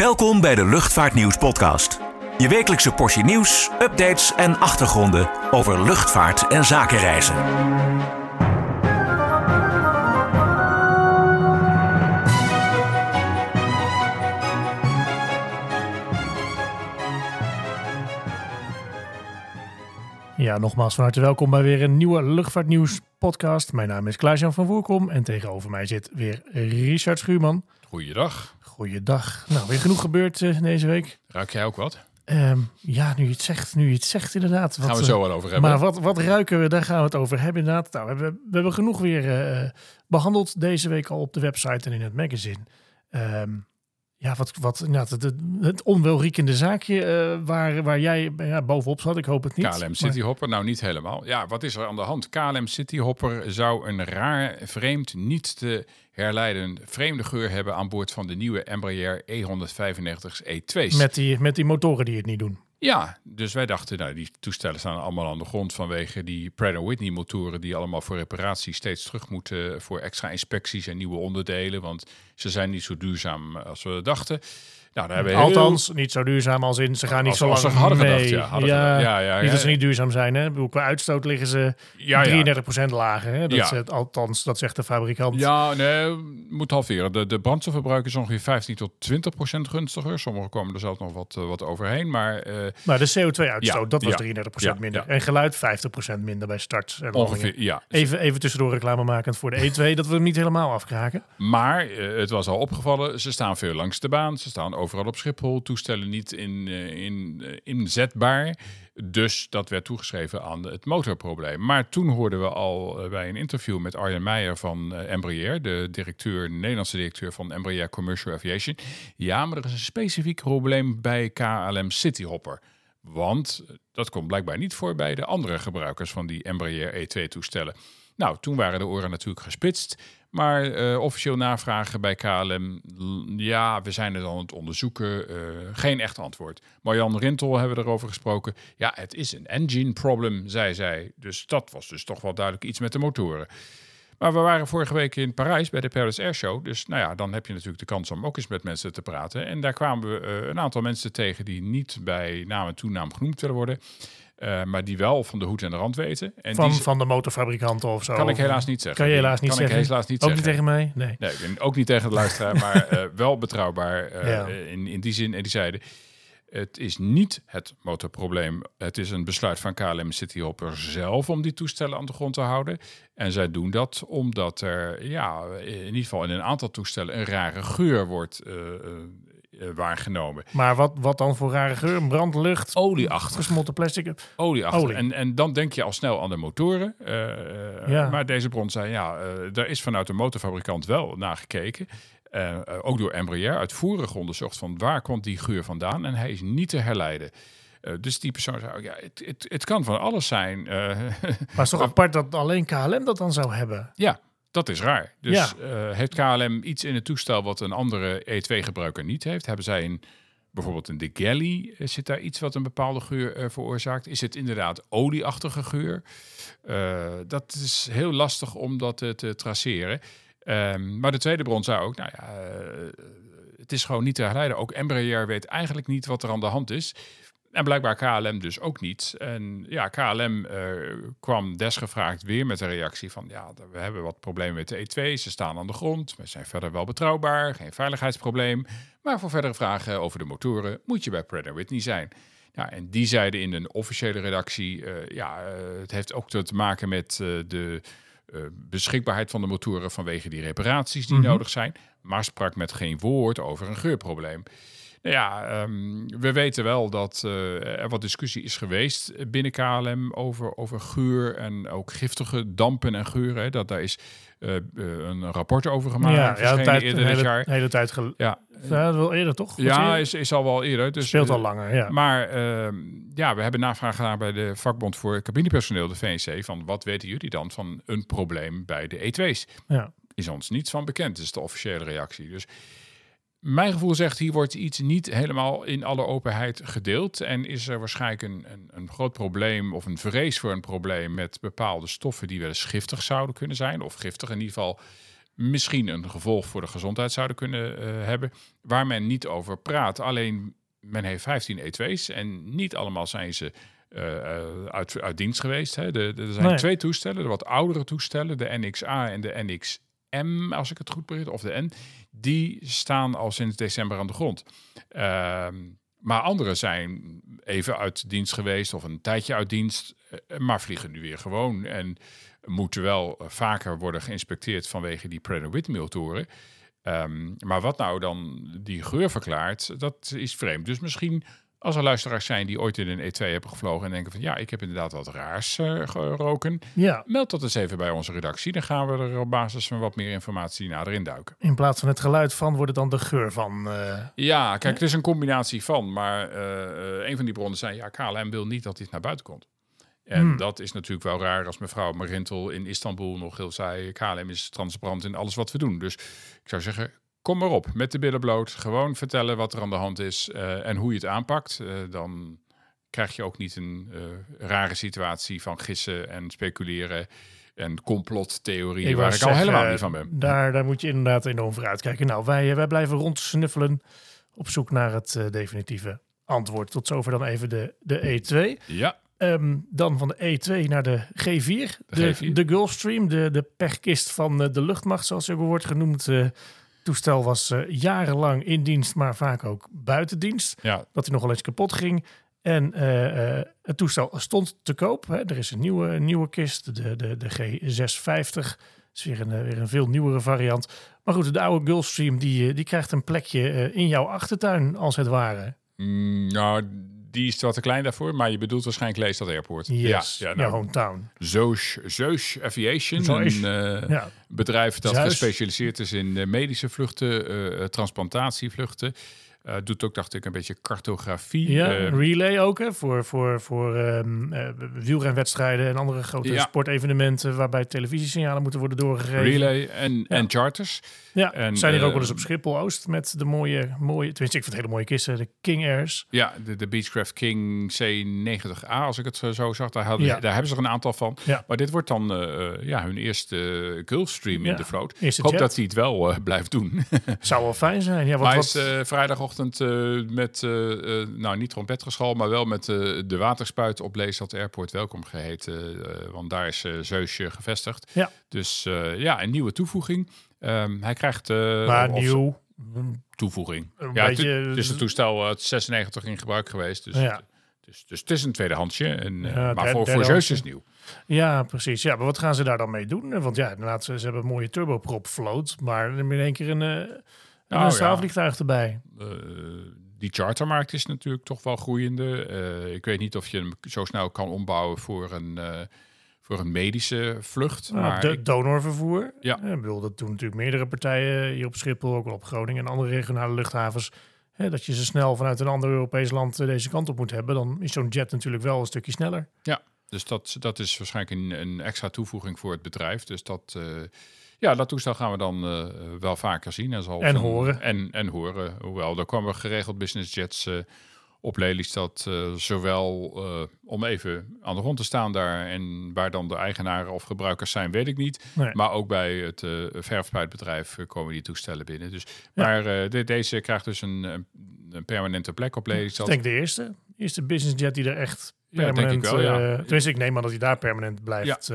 Welkom bij de Luchtvaartnieuws podcast. Je wekelijkse portie nieuws, updates en achtergronden over luchtvaart en zakenreizen. Ja, nogmaals van harte welkom bij weer een nieuwe Luchtvaartnieuws podcast. Mijn naam is Klaas-Jan van Voerkom en tegenover mij zit weer Richard Schuurman. Goeiedag. Goeiedag. Nou, weer genoeg gebeurd eh, deze week. Ruik jij ook wat? Ehm, ja, nu je het zegt, nu je het zegt inderdaad. Gaan we Wat, zo eh, wel over hebben. Maar wat, wat ruiken we? Daar gaan we het over hebben inderdaad. Nou, we hebben, we hebben genoeg weer eh, behandeld deze week al op de website en in het magazine. Ehm, ja, wat, wat inderdaad, het, het, het onwelriekende zaakje eh, waar, waar jij ja, bovenop zat. Ik hoop het niet. KLM maar- Cityhopper, nou niet helemaal. Ja, wat is er aan de hand? KLM Cityhopper zou een raar, vreemd, niet te herleiden vreemde geur hebben aan boord van de nieuwe Embraer E E195 E2's. Met die, met die motoren die het niet doen. Ja, dus wij dachten, nou, die toestellen staan allemaal aan de grond vanwege die Pratt Whitney motoren die allemaal voor reparatie steeds terug moeten voor extra inspecties en nieuwe onderdelen, want ze zijn niet zo duurzaam als we dachten. Nou, daar hebben heel- Althans, niet zo duurzaam als in ze gaan niet Als- zo lang als ze hadden gedacht, mee. ja, hadden gedacht. Ja, ja, Niet dat ze niet duurzaam zijn. Hè? Qua uitstoot liggen ze Ja, ja. 33% lager. Hè? Dat het, althans, dat zegt de fabrikant. Ja, nee, moet halveren. De, de brandstofverbruik is ongeveer 15 tot 20 procent gunstiger. Sommige komen er zelfs nog wat, eh, wat overheen. Maar eh, Maar de CO2-uitstoot, Ja, dat was ja, 33% ja, minder. En geluid 50% minder bij start. En ongeveer, ja. Even, even tussendoor reclame makend voor de E2, dat we hem niet helemaal afkraken. Maar eh, het was al opgevallen, ze staan veel langs de baan. Ze staan overal op Schiphol. Toestellen niet in, eh, in, eh, inzetbaar. Dus dat werd toegeschreven aan het motorprobleem. Maar toen hoorden we al eh, bij een interview met Arjen Meijer van Embraer, de directeur, de Nederlandse directeur van Embraer Commercial Aviation. Ja, maar er is een specifiek probleem bij KLM Cityhopper. Want dat komt blijkbaar niet voor bij de andere gebruikers van die Embraer E2-toestellen. Nou, toen waren de oren natuurlijk gespitst. Maar eh, officieel navragen bij KLM, ja, we zijn het aan het onderzoeken. eh, geen echt antwoord. Marjan Rintel hebben we erover gesproken. Ja, het is een engine problem, zei zij. Dus dat was dus toch wel duidelijk iets met de motoren. Maar we waren vorige week in Parijs bij de Paris Air Show. Dus nou ja, dan heb je natuurlijk de kans om ook eens met mensen te praten. En daar kwamen we eh, een aantal mensen tegen die niet bij naam en toenaam genoemd willen worden. Eh, maar die wel van de hoed en de rand weten. En Van, die van de motorfabrikanten of zo. kan ik helaas niet zeggen. Kan je helaas niet kan zeggen? ik helaas niet Ook zeggen. niet tegen mij? Nee. Nee, ik ben ook niet tegen de luisteraar, maar eh, wel betrouwbaar eh, Ja. in, in die zin. En die zeiden, het is niet het motorprobleem. Het is een besluit van KLM Cityhopper zelf om die toestellen aan de grond te houden. En zij doen dat omdat er, ja, in ieder geval in een aantal toestellen een rare geur wordt waargenomen. Maar wat, wat dan voor rare geur? Brandlucht? Olieachtig. Gesmolten plastic? Olieachtig. Olie. En, en dan denk je al snel aan de motoren. Eh, eh, Ja. Maar deze bron zei, ja, eh daar is vanuit de motorfabrikant wel naar gekeken. Eh, eh, ook door Embraer uitvoerig onderzocht van waar komt die geur vandaan. En hij is niet te herleiden. Eh, dus die persoon zei, ook, ja, het, het, het kan van alles zijn. Eh, Maar het is toch apart dat alleen KLM dat dan zou hebben? ja, dat is raar. Dus Ja. eh, heeft KLM iets in het toestel wat een andere E2-gebruiker niet heeft? Hebben zij een, bijvoorbeeld in de galley, eh, zit daar iets wat een bepaalde geur eh, veroorzaakt? Is het inderdaad olieachtige geur? Dat is heel lastig om dat te traceren. Ehm, maar de tweede bron zei ook, nou ja, het is gewoon niet te herleiden. Ook Embraer weet eigenlijk niet wat er aan de hand is. En blijkbaar KLM dus ook niet. En ja, KLM eh, kwam desgevraagd weer met een reactie van... ja, we hebben wat problemen met de E2, ze staan aan de grond. We zijn verder wel betrouwbaar, geen veiligheidsprobleem. Maar voor verdere vragen over de motoren moet je bij Pratt Whitney zijn. Ja, en die zeiden in een officiële redactie... eh, ja, eh, het heeft ook te maken met de beschikbaarheid van de motoren... vanwege die reparaties die Mhm. nodig zijn. Maar sprak met geen woord over een geurprobleem. Nou ja, ehm, we weten wel dat eh, er wat discussie is geweest binnen KLM over, over geur en ook giftige dampen en geuren. hè. Dat daar is eh, eh, een rapport over gemaakt. ja, tijd, eerder een dit hele, jaar. hele tijd geleden. Ja, Ja, wel eerder toch? Ja is, is al wel eerder. Dus, speelt al langer, ja. Maar ehm, ja, we hebben navraag gedaan bij de vakbond voor cabinepersoneel, de VNC, van wat weten jullie dan van een probleem bij de E2's? ja. is ons niets van bekend. Is de officiële reactie. Dus mijn gevoel zegt, hier wordt iets niet helemaal in alle openheid gedeeld. En is er waarschijnlijk een, een, een groot probleem of een vrees voor een probleem met bepaalde stoffen die wel eens giftig zouden kunnen zijn. Of giftig in ieder geval misschien een gevolg voor de gezondheid zouden kunnen eh, hebben, waar men niet over praat. Alleen men heeft 15 E2's en niet allemaal zijn ze eh, eh, uit, uit dienst geweest. Hè. De, de- er zijn Nee. twee toestellen, de wat oudere toestellen, de NXA en de NXM, als ik het goed begrijp, of de N. Die staan al sinds december aan de grond. Ehm, maar andere zijn even uit dienst geweest of een tijdje uit dienst, eh, maar vliegen nu weer gewoon. En moeten wel eh, vaker worden geïnspecteerd vanwege die Pratt. Ehm, maar wat nou dan die geur verklaart, dat is vreemd. Dus misschien als er luisteraars zijn die ooit in een E2 hebben gevlogen en denken van ja, ik heb inderdaad wat raars eh, geroken. Ja, Meld dat eens even bij onze redactie. Dan gaan we er op basis van wat meer informatie nader induiken. in plaats van het geluid van wordt het dan de geur van. eh, Ja, kijk, het is een combinatie van. Maar eh, een van die bronnen zei, ja, KLM wil niet dat dit naar buiten komt. En Hmm. dat is natuurlijk wel raar als mevrouw Marintel in Istanbul nog heel zei... KLM is transparant in alles wat we doen. Dus ik zou zeggen, kom maar op met de billen bloot. Gewoon vertellen wat er aan de hand is eh, en hoe je het aanpakt. Eh, dan krijg je ook niet een eh, rare situatie van gissen en speculeren... en complottheorieën waar ik al helemaal niet van ben. Daar, daar moet je inderdaad enorm voor uitkijken. Nou, wij, wij blijven rondsnuffelen op zoek naar het definitieve antwoord. Tot zover dan even de, de E2. Ja, Ehm, dan van de E2 naar de G4. De, G4. de Gulfstream, de, de pechkist van de luchtmacht, zoals ze ook wordt genoemd. Toestel was eh, jarenlang in dienst, maar vaak ook buiten dienst. ja, Dat hij nog wel eens kapot ging. En eh, eh, het toestel stond te koop. Hè. Er is een nieuwe, een nieuwe kist, de, de, de G650. Dat is weer een, weer een veel nieuwere variant. Maar goed, de oude Gulfstream die, die krijgt een plekje in jouw achtertuin, als het ware. Mm, nou, die is wat te klein daarvoor, maar je bedoelt waarschijnlijk Leestad Airport. Yes, ja, ja nou, hometown. Zeus, Zeus Aviation, Zeus. een eh, Ja. bedrijf dat Zeus. gespecialiseerd is in eh, medische vluchten, eh, transplantatievluchten. Eh, doet ook, dacht ik, een beetje cartografie. Ja, Eh, relay ook hè, voor, voor, voor ehm, eh, wielrenwedstrijden en andere grote Ja. sportevenementen waarbij televisiesignalen moeten worden doorgegeven. relay en, en charters. Ja, En, zijn hier ook wel eens op Schiphol Oost met de mooie, mooie, tenminste ik vind het hele mooie kisten, de King Airs. Ja, de, de Beechcraft King C90A, als ik het zo- zag. Daar, hadden, Ja. daar hebben ze er een aantal van. Maar dit wordt dan ja, hun eerste Gulfstream in de vloot. Ik hoop jet. dat hij het wel blijft doen. Zou wel fijn zijn. Ja, wat, Maar is eh, vrijdagochtend eh, met, eh, nou niet trompetgeschal, maar wel met de waterspuit op Leestad Airport welkom geheten. eh, want daar is Zeusje gevestigd. Ja. Dus ja, een nieuwe toevoeging. Ehm, hij krijgt... maar of- nieuw. Toevoeging. Een ja, beetje- het is een toestel uit 96 in gebruik geweest. Dus, Ja. dus, dus het is een tweedehandsje. En, Ja, maar derde- voor, voor Zeus is nieuw. Ja, precies. Ja, maar wat gaan ze daar dan mee doen? Want ja, inderdaad, ze, ze hebben een mooie turboprop vloot, maar in één keer een, een Nou, ja. straalvliegtuig erbij. Eh, die chartermarkt is natuurlijk toch wel groeiende. Eh, ik weet niet of je hem zo snel kan ombouwen voor een, eh, voor een medische vlucht. Nou, maar de ik- donorvervoer. Ja. Eh, Ik bedoel, dat doen natuurlijk meerdere partijen hier op Schiphol, ook wel op Groningen en andere regionale luchthavens. Hè, dat je ze snel vanuit een ander Europees land deze kant op moet hebben, dan is zo'n jet natuurlijk wel een stukje sneller. Dus dat, dat is waarschijnlijk een, een extra toevoeging voor het bedrijf. Dus dat, ja, dat toestel gaan we dan eh, wel vaker zien. En, zal En van- horen. En, en horen. Hoewel, er komen geregeld business jets eh, op Lelystad. eh zowel om even aan de grond te staan daar. En waar dan de eigenaren of gebruikers zijn, weet ik niet. Nee. Maar ook bij het verfspuitbedrijf komen die toestellen binnen. Dus, Ja. Maar de- deze krijgt dus een, een- permanente plek op Lelystad. denk ik de eerste. Eerste business jet die er echt Ja, denk permanent... ik wel, ja. eh, tenminste, ik neem aan dat hij daar permanent blijft,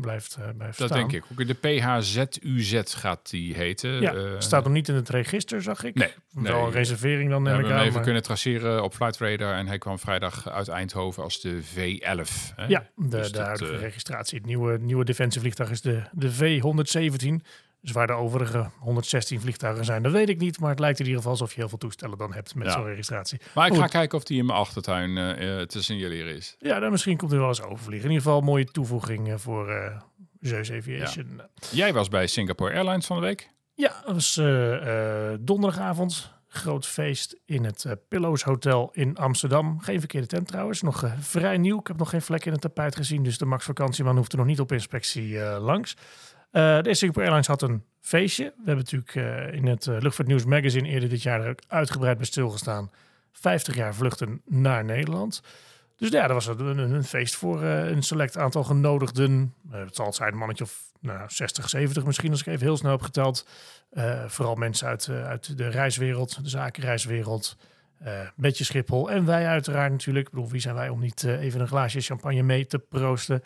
blijft, eh, blijft Dat staan. denk ik. Ook de PHZUZ gaat die heten. Ja, staat nog niet in het register, zag ik. Nee, Wel nee. een reservering dan We neem ik hem aan. even maar- kunnen traceren op Flight Radar en hij kwam vrijdag uit Eindhoven als de V11. Hè? Ja, de, Dus de dat, huidige registratie. Het nieuwe, nieuwe defensievliegtuig is de, de V117. Dus waar de overige 116 vliegtuigen zijn, dat weet ik niet. Maar het lijkt in ieder geval alsof je heel veel toestellen dan hebt met Ja. zo'n registratie. Maar ik ga Goed. kijken of die in mijn achtertuin eh, te signaleren is. Ja, dan misschien komt er wel eens overvliegen. In ieder geval een mooie toevoeging eh, voor Zeus Aviation. Ja, Jij was bij Singapore Airlines van de week. dat was donderdagavond. Groot feest in het Pillows Hotel in Amsterdam. Geen verkeerde tent trouwens. Nog vrij nieuw. Ik heb nog geen vlek in het tapijt gezien. Dus de Max Vakantieman hoeft er nog niet op inspectie langs. Eh, de Singapore Airlines had een feestje. We hebben natuurlijk eh, in het eh, Luchtvaartnieuws magazine eerder dit jaar ook uitgebreid bij stilgestaan. 50 jaar vluchten naar Nederland. Dus ja, er was een, een, feest voor een select aantal genodigden. Eh, het zal zijn een mannetje of nou, 60, 70 misschien, als ik even heel snel heb geteld. Uh, vooral mensen uit, uh, uit de reiswereld, de zakenreiswereld. Uh, beetje Schiphol. En wij uiteraard natuurlijk. Ik bedoel, wie zijn wij om niet even een glaasje champagne mee te proosten?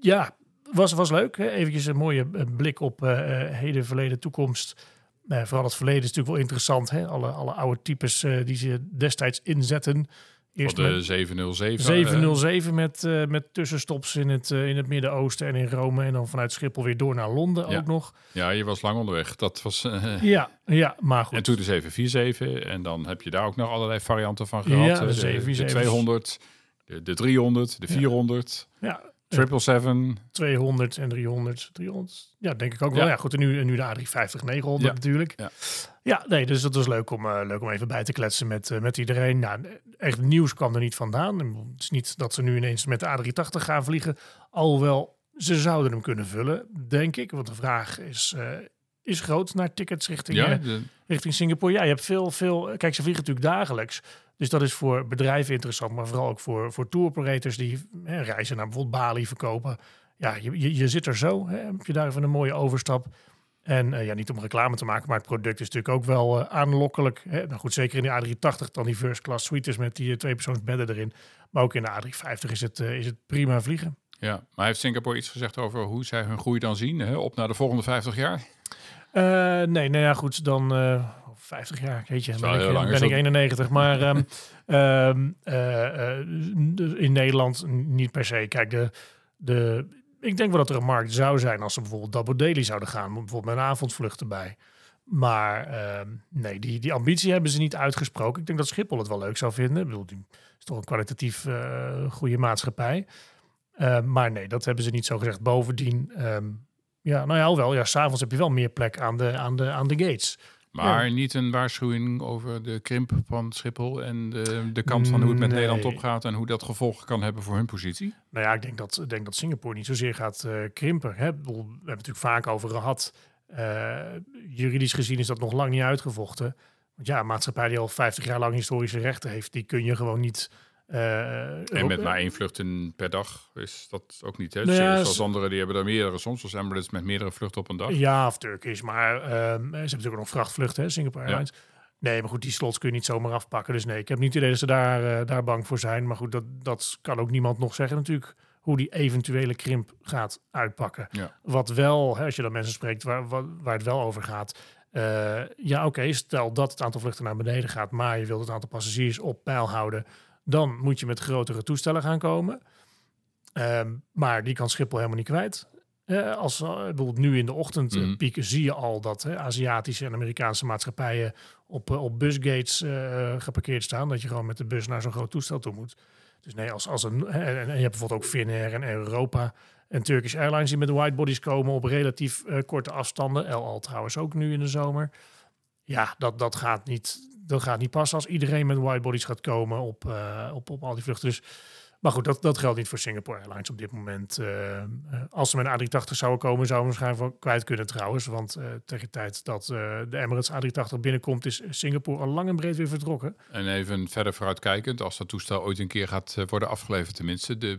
ja, was, was leuk. Even een mooie eh, blik op eh, eh, heden, verleden, toekomst. Vooral het verleden is natuurlijk wel interessant. Hè? Alle, alle oude types die ze destijds inzetten. Eerst de met 707. 707 met, uh, met tussenstops in het, in het Midden-Oosten en in Rome. En dan vanuit Schiphol weer door naar Londen ook nog. Ja, je was lang onderweg. Dat was... ja, ja, maar goed. En toen de 747. En dan heb je daar ook nog allerlei varianten van gehad. Ja, de, 747. de 200, de, 300, de 400. Ja 777. 200 en 300. 300. Ja, denk ik ook wel. Ja, goed. En nu, nu de A350 900 natuurlijk. Ja. ja. nee, dus dat was leuk om, eh, leuk om even bij te kletsen met, eh, met iedereen. Nou, echt nieuws kwam er niet vandaan. Het is niet dat ze nu ineens met de A380 gaan vliegen. Alhoewel, ze zouden hem kunnen vullen, denk ik. Want de vraag is, eh, is groot naar tickets richting, Ja, eh, de, richting Singapore. Ja, je hebt veel, veel... Kijk, ze vliegen natuurlijk dagelijks. Dus dat is voor bedrijven interessant, maar vooral ook voor, voor tour operators die hè, reizen naar bijvoorbeeld Bali verkopen. Ja, je, je, je zit er zo. Hè, heb je daar even een mooie overstap. En eh, ja, niet om reclame te maken, maar het product is natuurlijk ook wel eh, aanlokkelijk. Hè. Nou goed, zeker in de A380 dan die first class suites met die uh, twee persoonsbedden erin. Maar ook in de A350 is het, is het prima vliegen. Ja. Maar heeft Singapore iets gezegd over hoe zij hun groei dan zien? Hè? Op naar de volgende 50 jaar? Eh, nee, nou ja, goed, dan eh 50 jaar, weet je, ben, ik, heel lang, ben is ik dat- 91. Maar ehm, ehm, eh, eh, in Nederland niet per se. Kijk, de, de, ik denk wel dat er een markt zou zijn als ze bijvoorbeeld Double Daily zouden gaan, bijvoorbeeld met een avondvlucht erbij. Maar ehm, nee, die, die ambitie hebben ze niet uitgesproken. Ik denk dat Schiphol het wel leuk zou vinden. Ik bedoel, die is toch een kwalitatief eh, goede maatschappij. Eh, maar nee, dat hebben ze niet zo gezegd. Bovendien, ehm, ja, nou ja, wel. Ja, s'avonds heb je wel meer plek aan de, aan de, aan de gates. Maar niet een waarschuwing over de krimp van Schiphol en de, de kant van hoe het met Nee. Nederland opgaat en hoe dat gevolgen kan hebben voor hun positie? Nou ja, ik denk dat, denk dat Singapore niet zozeer gaat eh, krimpen. Hè? We hebben het natuurlijk vaak over gehad. Eh, juridisch gezien is dat nog lang niet uitgevochten. Want ja, een maatschappij die al 50 jaar lang historische rechten heeft, die kun je gewoon niet. Eh, En met maar één vlucht per dag is dat ook niet. Hè? Nou ja, Zoals s- anderen die hebben er meerdere, soms zoals Emirates met meerdere vluchten op een dag. Ja, of Turkish, maar ehm, ze hebben natuurlijk ook nog vrachtvluchten, hè, Singapore Ja. Airlines. Nee, maar goed, die slots kun je niet zomaar afpakken. Dus nee, ik heb niet het idee dat ze daar, eh, daar bang voor zijn. Maar goed, dat, dat kan ook niemand nog zeggen natuurlijk. Hoe die eventuele krimp gaat uitpakken. Ja. Wat wel, hè, als je dan mensen spreekt waar, waar, waar het wel over gaat. eh, ja, oké, stel dat het aantal vluchten naar beneden gaat, maar je wilt het aantal passagiers op peil houden, dan moet je met grotere toestellen gaan komen. Ehm, maar die kan Schiphol helemaal niet kwijt. Eh, als eh, bijvoorbeeld nu in de ochtend eh, Mhm. pieken zie je al dat hè, Aziatische en Amerikaanse maatschappijen op, op busgates geparkeerd staan. Dat je gewoon met de bus naar zo'n groot toestel toe moet. Dus nee, als, als een, en, en je hebt bijvoorbeeld ook Finnair en Europa en Turkish Airlines die met de widebodies komen op relatief korte afstanden. El Al trouwens ook nu in de zomer. Ja, dat, dat, gaat niet, dat gaat niet passen als iedereen met widebodies gaat komen op, eh, op, op al die vluchten. Dus, maar goed, dat, dat geldt niet voor Singapore Airlines op dit moment. Eh, eh, als ze met een A380 zouden komen, zouden we waarschijnlijk kwijt kunnen trouwens. Want eh, tegen de tijd dat de Emirates A380 binnenkomt, is Singapore al lang en breed weer vertrokken. En even verder vooruitkijkend, als dat toestel ooit een keer gaat worden afgeleverd, tenminste, de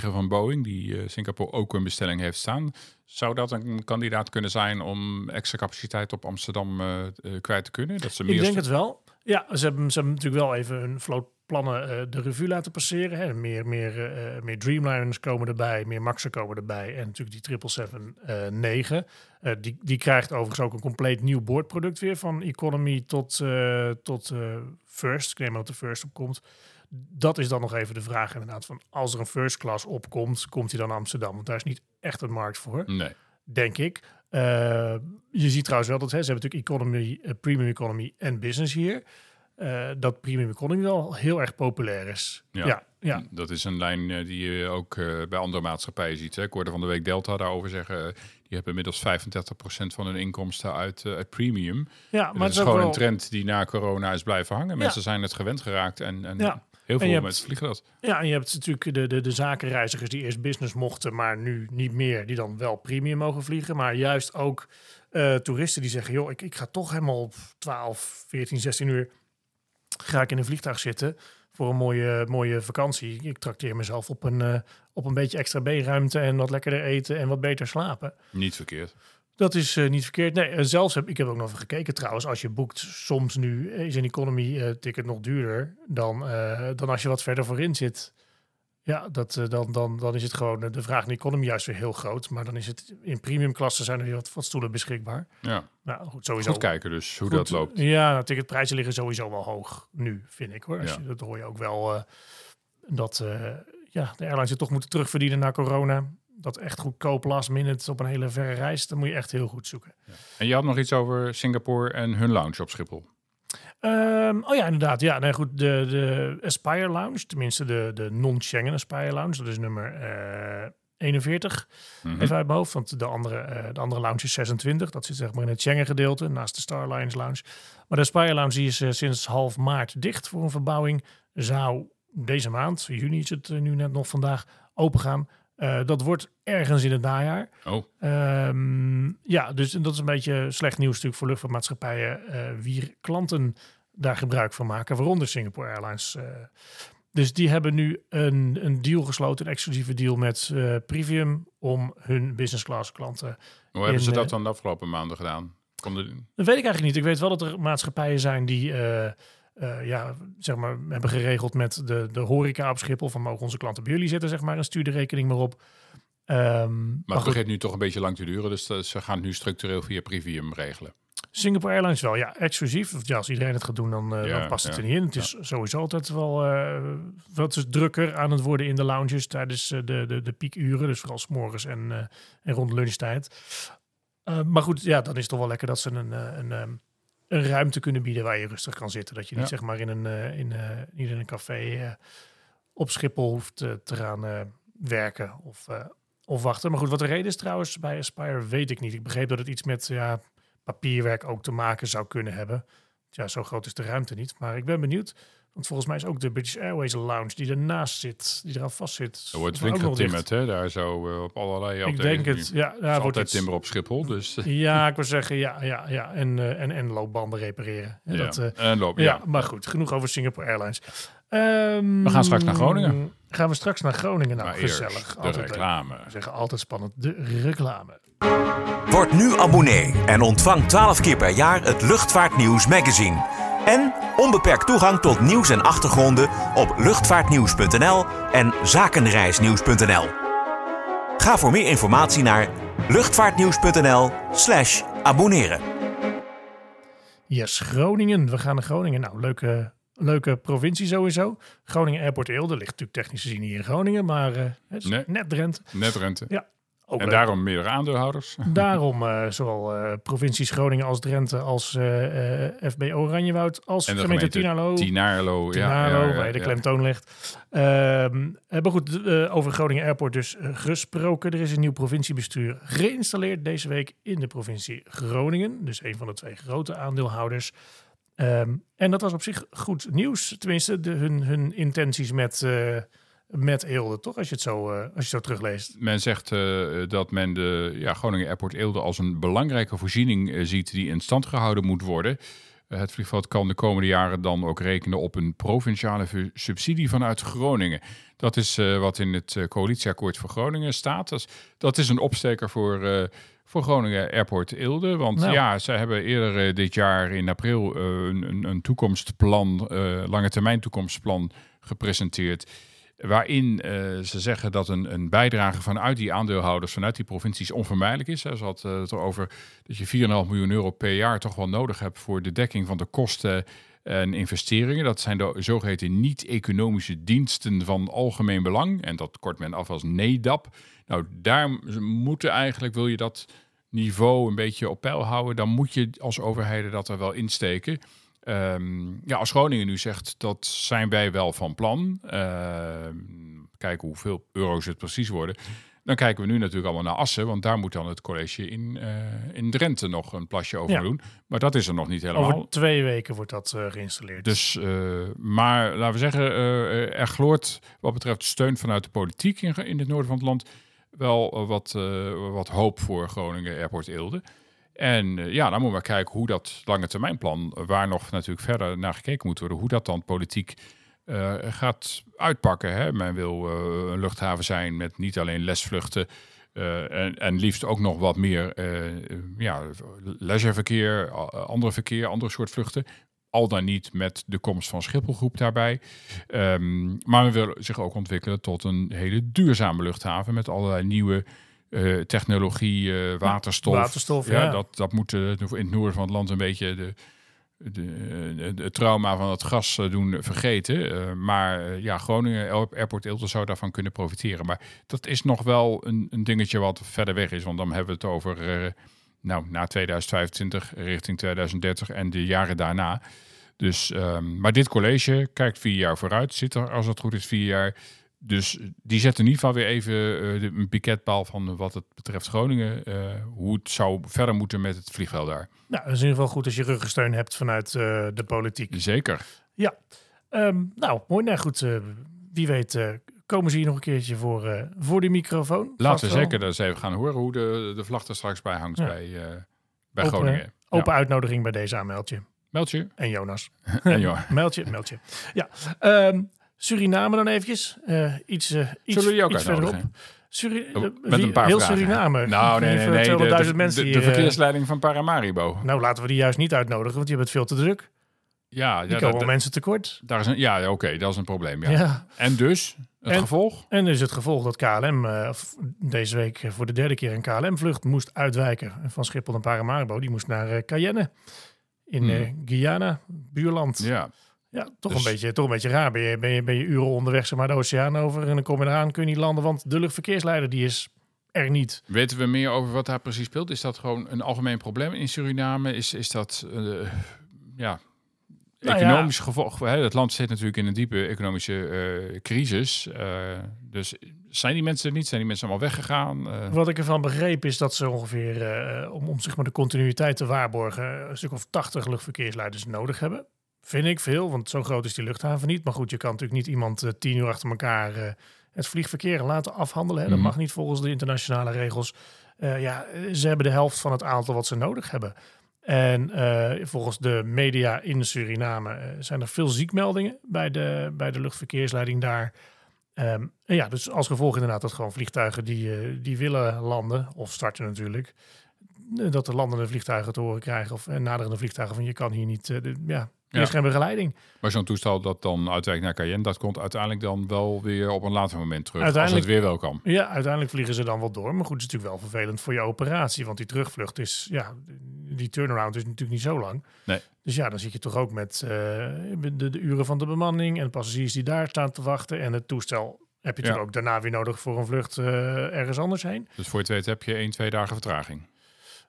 777-9 van Boeing, die Singapore ook een bestelling heeft staan, zou dat een kandidaat kunnen zijn om extra capaciteit op Amsterdam kwijt te kunnen? Dat ze meer Ik denk het wel. Ja, ze hebben, ze hebben natuurlijk wel even hun vlootplannen eh, de revue laten passeren. Hè. Meer, meer, eh, meer Dreamliners komen erbij, meer Maxen komen erbij. En natuurlijk die 777-9. Eh, die, die krijgt overigens ook een compleet nieuw boordproduct weer. Van economy tot, tot first. Ik neem aan dat de first opkomt. Dat is dan nog even de vraag inderdaad. Van als er een first class opkomt, komt hij dan naar Amsterdam? Want daar is niet echt een markt voor Nee. denk ik. Je ziet trouwens wel dat hè, ze hebben natuurlijk economy, premium economy en business hier. Eh, dat premium economy wel heel erg populair is. Ja. Ja, ja, Dat is een lijn eh, die je ook eh, bij andere maatschappijen ziet. Hè. Ik hoorde van de week Delta daarover zeggen. die hebben inmiddels 35% van hun inkomsten uit, uit premium. ja. Maar maar dat het is gewoon wel, een trend die na corona is blijven hangen. Mensen zijn het gewend geraakt en, en Ja. heel veel hebt- mensen vliegen dat. Ja, en je hebt natuurlijk de, de, de zakenreizigers die eerst business mochten, maar nu niet meer, die dan wel premium mogen vliegen. Maar juist ook toeristen die zeggen, joh, ik, ik ga toch helemaal op 12, 14, 16 uur ga ik in een vliegtuig zitten. voor een mooie, mooie vakantie. Ik trakteer mezelf op een, eh, op een beetje extra beenruimte en wat lekkerder eten en wat beter slapen. Niet verkeerd. Dat is eh, niet verkeerd. Nee, zelfs heb ik heb ook nog even gekeken trouwens. Als je boekt, soms nu is een economy eh, ticket nog duurder dan, eh, dan als je wat verder voorin zit. Ja, dat, eh, dan, dan, dan is het gewoon eh, de vraag in economy juist weer heel groot. Maar dan is het in premium klassen zijn er weer wat, wat stoelen beschikbaar. Ja, Nou goed, sowieso. goed kijken dus hoe Goed, dat loopt. Ja, nou, ticketprijzen liggen sowieso wel hoog nu, vind ik hoor. Als Ja. je, dat hoor je ook wel. eh, dat ja, de airlines het toch moeten terugverdienen na corona. Dat echt goedkoop last minute op een hele verre reis. Dan moet je echt heel goed zoeken. En je had nog iets over Singapore en hun lounge op Schiphol. Ehm, oh ja, inderdaad. Ja, nee, goed. De, de Aspire Lounge, tenminste de, de non-Schengen Aspire Lounge, dat is nummer eh 41. Mhm. Even uit mijn hoofd, want de andere, eh, de andere lounge is 26. Dat zit zeg maar in het Schengen gedeelte, naast de Star Alliance Lounge. Maar de Aspire Lounge die is eh, sinds half maart dicht voor een verbouwing. Zou deze maand, juni is het nu net nog vandaag, open Eh, dat wordt ergens in het najaar. Oh, Ehm, ja, dus dat is een beetje slecht nieuws natuurlijk voor luchtvaartmaatschappijen. eh wier klanten daar gebruik van maken, waaronder Singapore Airlines. eh. dus die hebben nu een, een deal gesloten, een exclusieve deal met eh Privium om hun business class klanten. hoe hebben ze dat dan de afgelopen maanden gedaan? Konden, Dat weet ik eigenlijk niet. Ik weet wel dat er maatschappijen zijn die eh, ja, zeg maar, hebben geregeld met de, de horeca op Schiphol van mogen onze klanten bij jullie zitten, zeg maar, en stuur de rekening maar op. Ehm, maar maar het begint nu toch een beetje lang te duren, dus eh, ze gaan het nu structureel via Privium regelen. Singapore Airlines wel, ja, exclusief. Ja, als iedereen het gaat doen, dan, eh, Ja, dan past het ja, er niet in. Het is sowieso altijd wel eh, wat is drukker aan het worden in de lounges tijdens de, de, de piekuren. Dus vooral s'morgens en, en rond lunchtijd. Maar goed, ja, dan is het toch wel lekker dat ze een, eh, een, ehm, een ruimte kunnen bieden waar je rustig kan zitten. Dat je niet Ja. zeg maar in een, eh, in, eh, niet in een café eh, op Schiphol hoeft te gaan werken of, of wachten. Maar goed, wat de reden is trouwens bij Aspire weet ik niet. Ik begreep dat het iets met ja, papierwerk ook te maken zou kunnen hebben. Ja, zo groot is de ruimte niet. Maar ik ben benieuwd. Want volgens mij is ook de British Airways Lounge die ernaast zit, die eraan vast zit. Er wordt flink getimmerd, hè? Daar zo eh, op allerlei Ik denk het. Ja, ja is wordt altijd iets- timber op Schiphol, dus... Ja, ik wil zeggen, ja, ja, ja. En, eh, en, en loopbanden repareren. Ja. Dat, eh, en ja, ja. maar goed, genoeg over Singapore Airlines. Ehm, We gaan straks naar Groningen. Gaan we straks naar Groningen? Nou, maar eerst gezellig. de Altijd leuk. reclame. We zeggen altijd spannend. De reclame. Word nu abonnee en ontvang 12 keer per jaar het Luchtvaartnieuws magazine. En onbeperkt toegang tot nieuws en achtergronden op luchtvaartnieuws.nl en zakenreisnieuws.nl. Ga voor meer informatie naar luchtvaartnieuws.nl/slash abonneren. Yes, Groningen. We gaan naar Groningen. Nou, leuke, leuke provincie sowieso. Groningen Airport Eelde ligt natuurlijk technisch gezien hier in Groningen, maar eh, het is Nee. net Drenthe. Net rente. Ja, ook en leuk. daarom meerdere aandeelhouders. Daarom eh, zowel eh, provincies Groningen als Drenthe als eh, eh, FB Oranjewoud als En de gemeente Tinalo. Ja, Tinalo, ja, ja, waar je de klemtoon legt. Ehm, maar goed, eh, over Groningen Airport dus gesproken. Er is een nieuw provinciebestuur geïnstalleerd deze week in de provincie Groningen. Dus een van de twee grote aandeelhouders. Ehm, en dat was op zich goed nieuws. Tenminste, de, hun, hun intenties met, met Eelde, toch? Als je het zo, eh, als je het zo terugleest. Men zegt eh, dat men de ja, Groningen Airport Eelde als een belangrijke voorziening eh, ziet die in stand gehouden moet worden. Het vliegveld kan de komende jaren dan ook rekenen op een provinciale subsidie vanuit Groningen. Dat is wat in het coalitieakkoord voor Groningen staat. Dat is, dat is een opsteker voor, voor Groningen Airport Eelde. Want Nou. ja, zij hebben eerder dit jaar in april een, een, toekomstplan, lange termijn toekomstplan gepresenteerd. Waarin eh, ze zeggen dat een, een bijdrage vanuit die aandeelhouders, vanuit die provincies onvermijdelijk is. Ze had eh, het erover dat je 4,5 miljoen euro per jaar toch wel nodig hebt voor de dekking van de kosten en investeringen. Dat zijn de zogeheten niet-economische diensten van algemeen belang. En dat kort men af als NEDAP. Nou, daar moeten eigenlijk, wil je dat niveau een beetje op peil houden, dan moet je als overheden dat er wel insteken. Ehm, ja, als Groningen nu zegt, dat zijn wij wel van plan. Ehm, kijken hoeveel euro's het precies worden. Dan kijken we nu natuurlijk allemaal naar Assen, want daar moet dan het college in, eh, in Drenthe nog een plasje over Ja. doen. Maar dat is er nog niet helemaal. Over twee weken wordt dat eh, geïnstalleerd. Dus, eh, maar laten we zeggen, er gloort wat betreft steun vanuit de politiek in, in het noorden van het land wel wat, wat hoop voor Groningen Airport Eelde. En eh, ja, dan moeten we kijken hoe dat lange termijnplan, waar nog natuurlijk verder naar gekeken moet worden, hoe dat dan politiek eh, gaat uitpakken. Hè? Men wil eh, een luchthaven zijn met niet alleen lesvluchten. eh, en, en liefst ook nog wat meer eh, eh, ja, leisureverkeer, andere verkeer, andere soort vluchten. Al dan niet met de komst van Schipholgroep daarbij. Ehm, maar men wil zich ook ontwikkelen tot een hele duurzame luchthaven met allerlei nieuwe eh, technologie, eh, waterstof. waterstof, ja. Dat, dat moet eh, in het noorden van het land een beetje de, de, het trauma van het gas doen vergeten. Maar ja, Groningen Air- Airport Ilse zou daarvan kunnen profiteren. Maar dat is nog wel een, een dingetje wat verder weg is. Want dan hebben we het over nou, na 2025 richting 2030 en de jaren daarna. Dus, ehm, maar dit college kijkt vier jaar vooruit. Zit er, als het goed is, vier jaar. Dus die zet in ieder geval weer even eh, de, een piketpaal van wat het betreft Groningen. eh, hoe het zou verder moeten met het vliegveld daar. Nou, dat is in ieder geval goed als je ruggensteun hebt vanuit eh, de politiek. Zeker. Ehm, nou, mooi. Nou goed, eh, wie weet eh, komen ze hier nog een keertje voor, eh, voor de microfoon. Laten we zeker eens even gaan horen hoe de, de vlag er straks bij hangt Ja. bij, eh, bij Open- Groningen. Open Ja. uitnodiging bij deze aanmeldje. Meld je. En Jonas. En ja. Meldje, meldje. Ja. Ehm, Suriname dan eventjes. Eh, iets, eh, iets, Zullen we ook iets verderop. Suri Oh, eh, Met wie- een paar heel vragen. Suriname. Nou, nee, nee, nee. De, 200.000 de, mensen de, verkeersleiding van Paramaribo. Nou, laten we die juist niet uitnodigen, want die hebben het veel te druk. Ja, Die ja, komen dat- mensen tekort. daar is een, ja oké, dat is een probleem. Ja. Ja. En dus, het En- gevolg? En is het gevolg dat KLM deze week voor de derde keer een KLM-vlucht moest uitwijken. Van Schiphol naar Paramaribo. Die moest naar Cayenne. In Hmm. Guyana, buurland. Ja, Ja, toch, Dus- een beetje, toch een beetje raar. Ben je, ben, je, ben je uren onderweg zeg maar, de oceaan over en dan kom je eraan, kun je niet landen. Want de luchtverkeersleider die is er niet. weten we meer over wat daar precies speelt? Is dat gewoon een algemeen probleem in Suriname? Is, is dat, eh, ja, Nou ja. economisch gevolg? Hè? Het land zit natuurlijk in een diepe economische eh, crisis. Eh, dus zijn die mensen er niet? Zijn die mensen allemaal weggegaan? Wat ik ervan begreep is dat ze ongeveer, om, om zeg maar, de continuïteit te waarborgen, een stuk of 80 luchtverkeersleiders nodig hebben. Vind ik veel, want zo groot is die luchthaven niet. Maar goed, je kan natuurlijk niet iemand eh, tien uur achter elkaar eh, het vliegverkeer laten afhandelen. Hè. Dat Mhm. mag niet volgens de internationale regels. Eh, ja, ze hebben de helft van het aantal wat ze nodig hebben. En volgens de media in Suriname zijn er veel ziekmeldingen bij de, bij de luchtverkeersleiding daar. Ehm, en ja, dus als gevolg inderdaad dat gewoon vliegtuigen die, die willen landen, of starten natuurlijk, dat de landende vliegtuigen te horen krijgen of naderende vliegtuigen van je kan hier niet, de, ja, er is geen begeleiding. Maar zo'n toestel dat dan uitwijkt naar Cayenne, dat komt uiteindelijk dan wel weer op een later moment terug. Als het weer wel kan. Ja, uiteindelijk vliegen ze dan wel door, maar goed, het is natuurlijk wel vervelend voor je operatie, want die terugvlucht is, ja, die turnaround is natuurlijk niet zo lang. Nee. Dus ja, dan zit je toch ook met eh, de, de uren van de bemanning en de passagiers die daar staan te wachten en het toestel heb je Ja. natuurlijk ook daarna weer nodig voor een vlucht eh, ergens anders heen. Dus voor je het weet heb je 1, 2 dagen vertraging.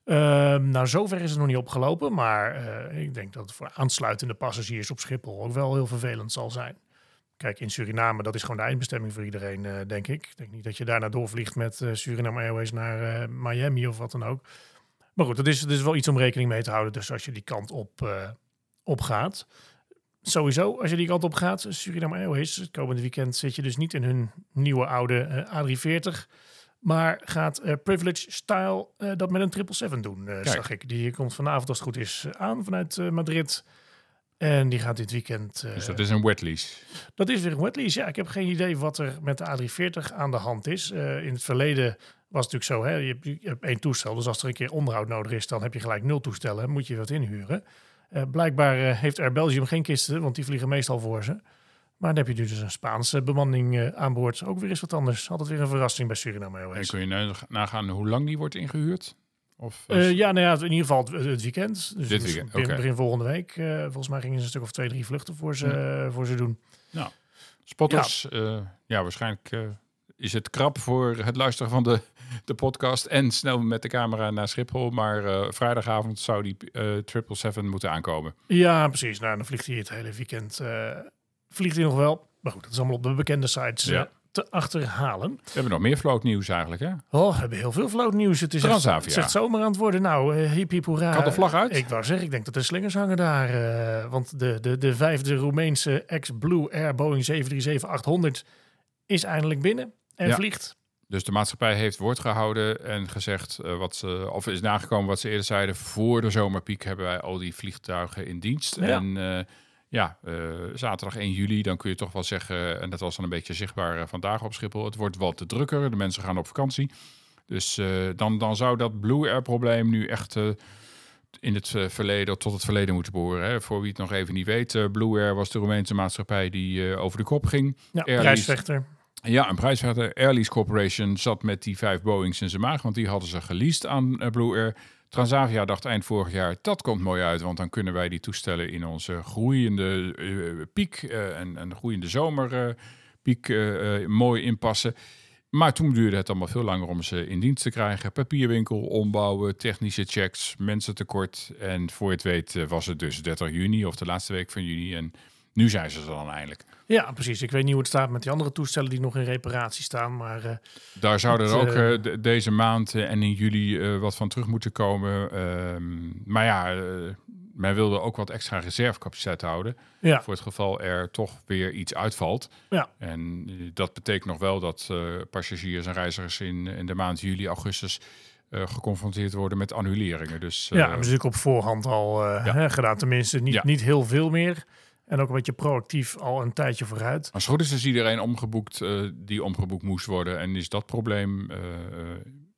Ehm, nou, zover is het nog niet opgelopen, maar eh, ik denk dat het voor aansluitende passagiers op Schiphol ook wel heel vervelend zal zijn. Kijk, in Suriname, dat is gewoon de eindbestemming voor iedereen, eh, denk ik. Ik denk niet dat je daarna doorvliegt met eh, Suriname Airways naar Miami of wat dan ook. Maar goed, dat is, wel iets om rekening mee te houden. Dus als je die kant op, op gaat. Sowieso, als je die kant op gaat, Suriname Airways, het komende weekend zit je dus niet in hun nieuwe oude eh, A340. Maar gaat eh, Privilege Style eh, dat met een 777 doen, eh, zag ik. Die komt vanavond, als het goed is, aan vanuit Madrid. En die gaat dit weekend... Dus dat is een wet lease. dat is weer een wetlease. Ja, ik heb geen idee wat er met de A340 aan de hand is. In het verleden was het natuurlijk zo, hè, je, hebt, je hebt één toestel. Dus als er een keer onderhoud nodig is, dan heb je gelijk nul toestellen. Moet je wat inhuren. Blijkbaar heeft Air Belgium geen kisten, want die vliegen meestal voor ze. Maar dan heb je dus een Spaanse bemanning eh, aan boord. Ook weer eens wat anders. Altijd weer een verrassing bij Suriname En kun je na- nagaan hoe lang die wordt ingehuurd? Of Eh, ja, nou ja, in ieder geval het, het weekend. Dus, Dit weekend, begin, begin volgende week. eh, volgens mij gingen ze een stuk of twee, drie vluchten voor ze, eh, voor ze doen. spotters, ja, ja waarschijnlijk is het krap voor het luisteren van de, de podcast en snel met de camera naar Schiphol. Maar vrijdagavond zou die eh 777 moeten aankomen. Ja, precies. Nou, dan vliegt hij het hele weekend. Vliegt hij nog wel. Maar goed, dat is allemaal op de bekende sites eh, Ja. te achterhalen. We hebben nog meer float nieuws eigenlijk, hè? Oh, we hebben heel veel float nieuws. Het is echt, Transavia. het is echt zomer aan het worden. Nou, uh, hiep hiep hoera. Kan de vlag uit? Ik wou zeggen, ik denk dat de slingers hangen daar. eh, want de, de, de vijfde Roemeense ex-Blue Air Boeing 737-800 is eindelijk binnen en Ja. vliegt. Dus de maatschappij heeft woord gehouden en gezegd wat ze, of is nagekomen wat ze eerder zeiden. Voor de zomerpiek hebben wij al die vliegtuigen in dienst. Ja. En ja, eh, zaterdag 1 juli, dan kun je toch wel zeggen, en dat was dan een beetje zichtbaar eh, vandaag op Schiphol, het wordt wat te drukker, de mensen gaan op vakantie. Dus eh, dan, dan zou dat Blue Air probleem nu echt in het verleden, tot het verleden moeten behoren. Hè. Voor wie het nog even niet weet, Blue Air was de Roemeense maatschappij die over de kop ging. Ja, Airlease- prijsvechter. Ja, een prijsvechter. Airlease Corporation zat met die vijf Boeings in zijn maag, want die hadden ze geleased aan Blue Air. Transavia dacht eind vorig jaar, dat komt mooi uit, want dan kunnen wij die toestellen in onze groeiende eh, piek eh, en, en groeiende zomerpiek eh, mooi inpassen. Maar toen duurde het allemaal veel langer om ze in dienst te krijgen. Papierwinkel, ombouwen, technische checks, mensen tekort. En voor je het weet was het dus 30 juni of de laatste week van juni. En nu zijn ze er dan eindelijk. Ja, precies. Ik weet niet hoe het staat met die andere toestellen die nog in reparatie staan. Maar eh, Daar zouden er ook eh, eh, de- deze maand en in juli wat van terug moeten komen. Ehm, maar ja, men wilde ook wat extra reservecapaciteit houden. ja, Voor het geval er toch weer iets uitvalt. Ja. En dat betekent nog wel dat passagiers en reizigers in, in de maand juli, augustus geconfronteerd worden met annuleringen. Dus ja, ze natuurlijk op voorhand al Ja. gedaan. Tenminste, niet, Ja. niet heel veel meer. En ook een beetje proactief al een tijdje vooruit. als goed is, is iedereen omgeboekt eh, die omgeboekt moest worden. En is dat probleem eh,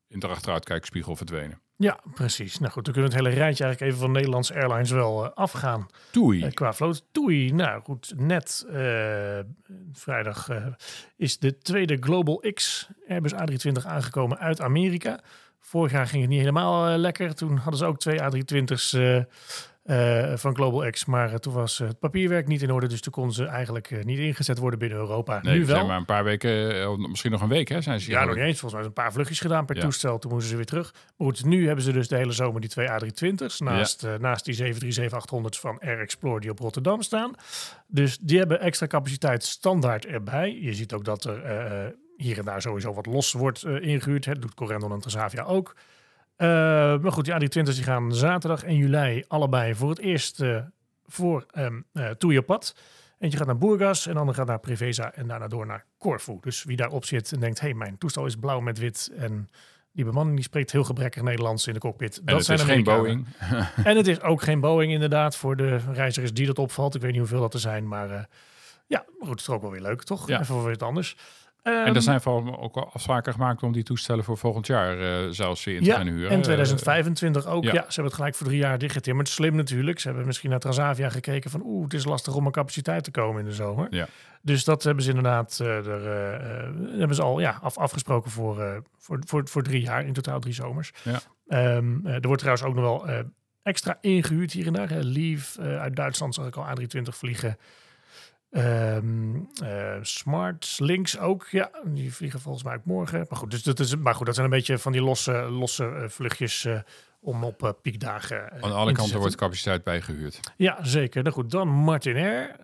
in de achteruitkijkspiegel verdwenen. Ja, precies. Nou goed, dan kunnen we het hele rijtje eigenlijk even van Nederlandse Airlines wel eh, afgaan. Doei. Eh, qua vloot. Toei. Nou goed, net vrijdag is de tweede Global X Airbus A320 aangekomen uit Amerika. Vorig jaar ging het niet helemaal lekker. Toen hadden ze ook twee A320's eh, van Global X. Maar eh, toen was eh, het papierwerk niet in orde. Dus toen konden ze eigenlijk niet ingezet worden binnen Europa. Nee, nu we wel. maar een paar weken, misschien nog een week, hè? Zijn ze Ja, nog niet eens. Volgens mij is een paar vluchtjes gedaan per Ja. toestel. Toen moesten ze weer terug. Maar goed, nu hebben ze dus de hele zomer die twee A320's. Naast, naast die 737-800's van Air Explorer die op Rotterdam staan. Dus die hebben extra capaciteit standaard erbij. Je ziet ook dat er hier en daar sowieso wat los wordt eh, ingehuurd. Het doet Corendon en Transavia ook. Eh, maar goed, die A320's die gaan zaterdag en juli allebei voor het eerst eh, voor um, uh, Toejerpad. Eentje gaat naar Burgas en de andere gaat naar Preveza en daarna door naar Corfu. Dus wie daarop zit en denkt, hé, hey, mijn toestel is blauw met wit en die bemanning die spreekt heel gebrekkig Nederlands in de cockpit. En dat het zijn is geen. Boeing. En het is ook geen Boeing inderdaad voor de reizigers die dat opvalt. Ik weet niet hoeveel dat er zijn, maar uh, ja, goed, het is ook wel weer leuk, toch? Ja. Even voor wat anders. En er zijn vooral ook al afspraken gemaakt om die toestellen voor volgend jaar uh, zelfs weer in te ja, gaan huren. en 2025 ook. ja. Ja. ze hebben het gelijk voor drie jaar dichtgetimmerd. Slim natuurlijk. Ze hebben misschien naar Transavia gekeken van... oeh, het is lastig om aan capaciteit te komen in de zomer. Ja. Dus dat hebben ze inderdaad uh, er, uh, hebben ze al ja, af, afgesproken voor, voor, voor, voor drie jaar. In totaal drie zomers. Ja. Um, er wordt trouwens ook nog wel extra ingehuurd hier en daar. Leave uit Duitsland zag ik al A320 vliegen. Um, uh, Smart Links ook, ja, die vliegen volgens mij ook morgen. Maar goed, dus dat, is, maar goed, dat zijn een beetje van die losse, losse uh, vluchtjes uh, om op uh, piekdagen. Aan alle kanten wordt capaciteit bijgehuurd. Ja, zeker. Nou goed, dan Martinair.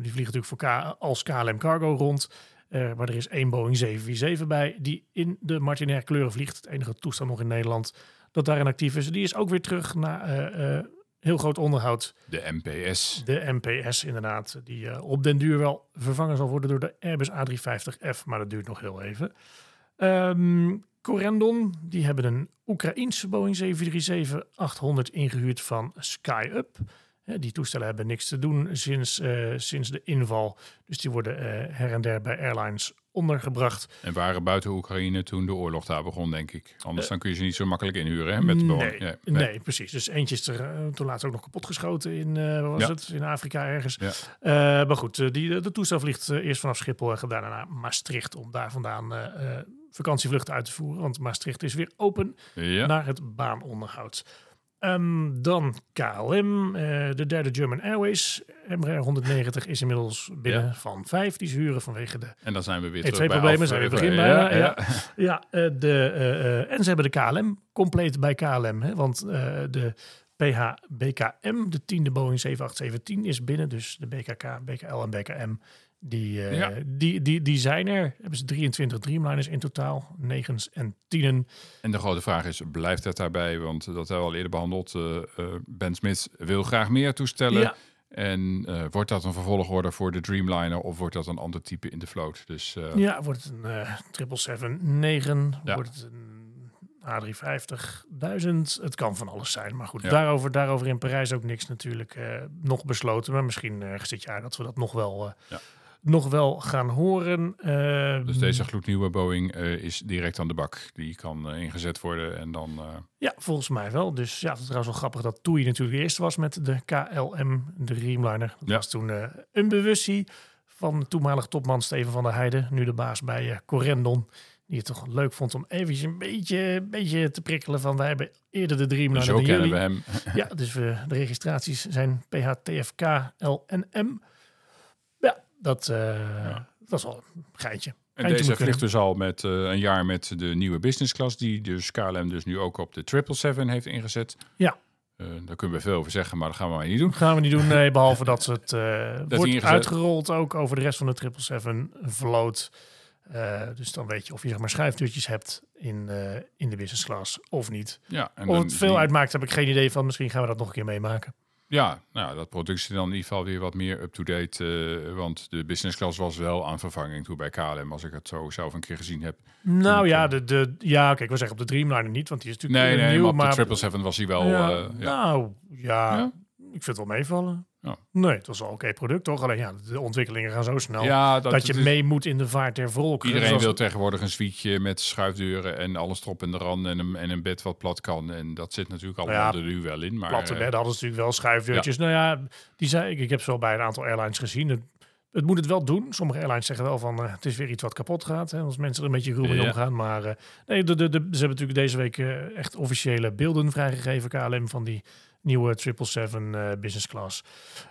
die vliegen natuurlijk voor K als KLM Cargo rond. Maar er is één Boeing 747 bij die in de Martinair kleuren vliegt. Het enige toestel nog in Nederland dat daarin actief is. Die is ook weer terug naar heel groot onderhoud. De NPS. De NPS inderdaad, die uh, op den duur wel vervangen zal worden door de Airbus A350F, maar dat duurt nog heel even. Um, Corendon, die hebben een Oekraïense Boeing 737-800 ingehuurd van SkyUp. Die toestellen hebben niks te doen sinds, uh, sinds de inval. Dus die worden uh, her en der bij airlines ondergebracht. En waren buiten Oekraïne toen de oorlog daar begon, denk ik. Anders uh, dan kun je ze niet zo makkelijk inhuren hè, met de nee, nee. nee, precies. Dus eentje is er uh, toen laatst ook nog kapot geschoten in, uh, wat was ja. het? in Afrika ergens. Ja. Maar goed, die, de toestel vliegt eerst vanaf Schiphol en daarna naar Maastricht om daar vandaan vakantievluchten uit te voeren. Want Maastricht is weer open ja. naar het baanonderhoud. Um, dan KLM, uh, de derde German Airways. Embraer 190 is inmiddels binnen ja. van vijf. Die ze huren vanwege de... En dan zijn we weer E2 terug bij zijn we begin ja, bijna. ja. Ja, ja uh, de, uh, en ze hebben de KLM compleet bij KLM. Hè, want eh, de PH BKM, de tiende Boeing 7817, is binnen. Dus de BKK, BKL en BKM die, uh, Ja. die, die, die zijn er. Hebben ze 23 Dreamliners in totaal, negens en tienen. En de grote vraag is, blijft het daarbij? Want dat hebben we al eerder behandeld. Uh, uh, ben Smith wil graag meer toestellen. Ja. En wordt dat een vervolgorde voor de Dreamliner of wordt dat een ander type in de vloot? Dus, ja, wordt het een uh, 777-9, Ja. wordt het een A350, 1000. Het kan van alles zijn. Maar goed, daarover, daarover in Parijs ook niks natuurlijk eh, nog besloten. Maar misschien ergens dit jaar dat we dat nog wel, eh, Ja. Nog wel gaan horen. Eh, Dus deze gloednieuwe Boeing eh, is direct aan de bak. Die kan eh, ingezet worden en dan... eh, Ja, volgens mij wel. Dus ja, het is trouwens wel grappig dat TUI natuurlijk de eerste was met de KLM, de Dreamliner. Dat Ja. was toen een bewustie van de toenmalige topman Steven van der Heijden. Nu de baas bij Corendon. Die het toch leuk vond om eventjes een beetje, een beetje te prikkelen van wij hebben eerder de Dreamliner zo dan kennen jullie. we hem. Ja, dus we, de registraties zijn PHTFK LNM. Ja, dat, eh, dat is wel een geintje. En Eindje deze vliegt dus al met eh, een jaar met de nieuwe business class, die dus KLM dus nu ook op de 777 heeft ingezet. Ja. Eh, daar kunnen we veel over zeggen, maar dat gaan we maar niet doen. gaan we niet doen, nee, behalve dat het eh, wordt ingezet- uitgerold ook over de rest van de 777 vloot. Dus dan weet je of je zeg maar schuifdeurtjes hebt in, in de business class of niet. Ja, en Of het veel die- uitmaakt, heb ik geen idee van. Misschien gaan we dat nog een keer meemaken. Ja, nou, dat product is dan in ieder geval weer wat meer up-to-date. eh, want de business class was wel aan vervanging toe bij KLM, als ik het zo zelf een keer gezien heb. Nou ja, de, de, ja kijk, ik wil zeggen op de Dreamliner niet, want die is natuurlijk Nee, nee, nieuw. maar op maar de 777 was hij wel... ja, eh, ja. Nou, ja, Ja? ik vind het wel meevallen. Ja. Nee, het was een oké product, toch? Alleen ja, de ontwikkelingen gaan zo snel ja, dat, dat, je is- mee moet in de vaart der volkeren. Iedereen Zoals- wil tegenwoordig een suiteje met schuifdeuren en alles erop en eraan en een, en een bed wat plat kan. En dat zit natuurlijk allemaal Ja, er nu wel in. Maar, platte eh, bedden hadden natuurlijk wel schuifdeurtjes. Nou ja, die zei ik, ik heb ze wel bij een aantal airlines gezien. Het, het moet het wel doen. Sommige airlines zeggen wel van eh, het is weer iets wat kapot gaat. Hè, als mensen er een beetje ruw mee omgaan. Maar eh, nee, de, de, de, ze hebben natuurlijk deze week echt officiële beelden vrijgegeven, KLM, van die nieuwe 777 eh business class.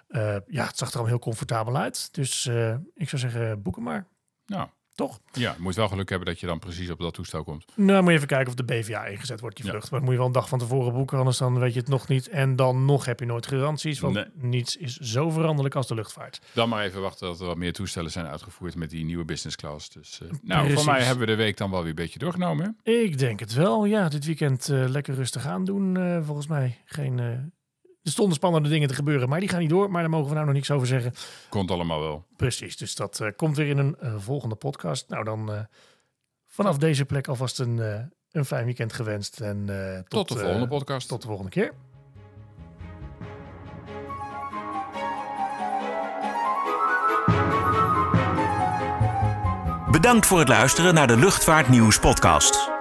Eh, ja, het zag er al heel comfortabel uit. Dus eh, ik zou zeggen, boek hem maar. nou, Toch? ja, je moet wel geluk hebben dat je dan precies op dat toestel komt. Nou, moet je even kijken of de BVA ingezet wordt, die Ja. vlucht. Maar dat moet je wel een dag van tevoren boeken, anders dan weet je het nog niet. En dan nog heb je nooit garanties, want Nee. niets is zo veranderlijk als de luchtvaart. Dan maar even wachten tot er wat meer toestellen zijn uitgevoerd met die nieuwe business class. Dus, eh, nou, Precies. voor mij hebben we de week dan wel weer een beetje doorgenomen. hè? Ik denk het wel. Ja, dit weekend eh, lekker rustig aan doen. eh, volgens mij geen... er stonden spannende dingen te gebeuren, maar die gaan niet door. Maar daar mogen we nou nog niks over zeggen. Komt allemaal wel. Precies, dus dat eh, komt weer in een eh, volgende podcast. Nou, dan eh, vanaf deze plek alvast een, eh, een fijn weekend gewenst. En eh, tot, Tot, de volgende podcast. Tot de volgende keer. Bedankt voor het luisteren naar de Luchtvaartnieuws podcast.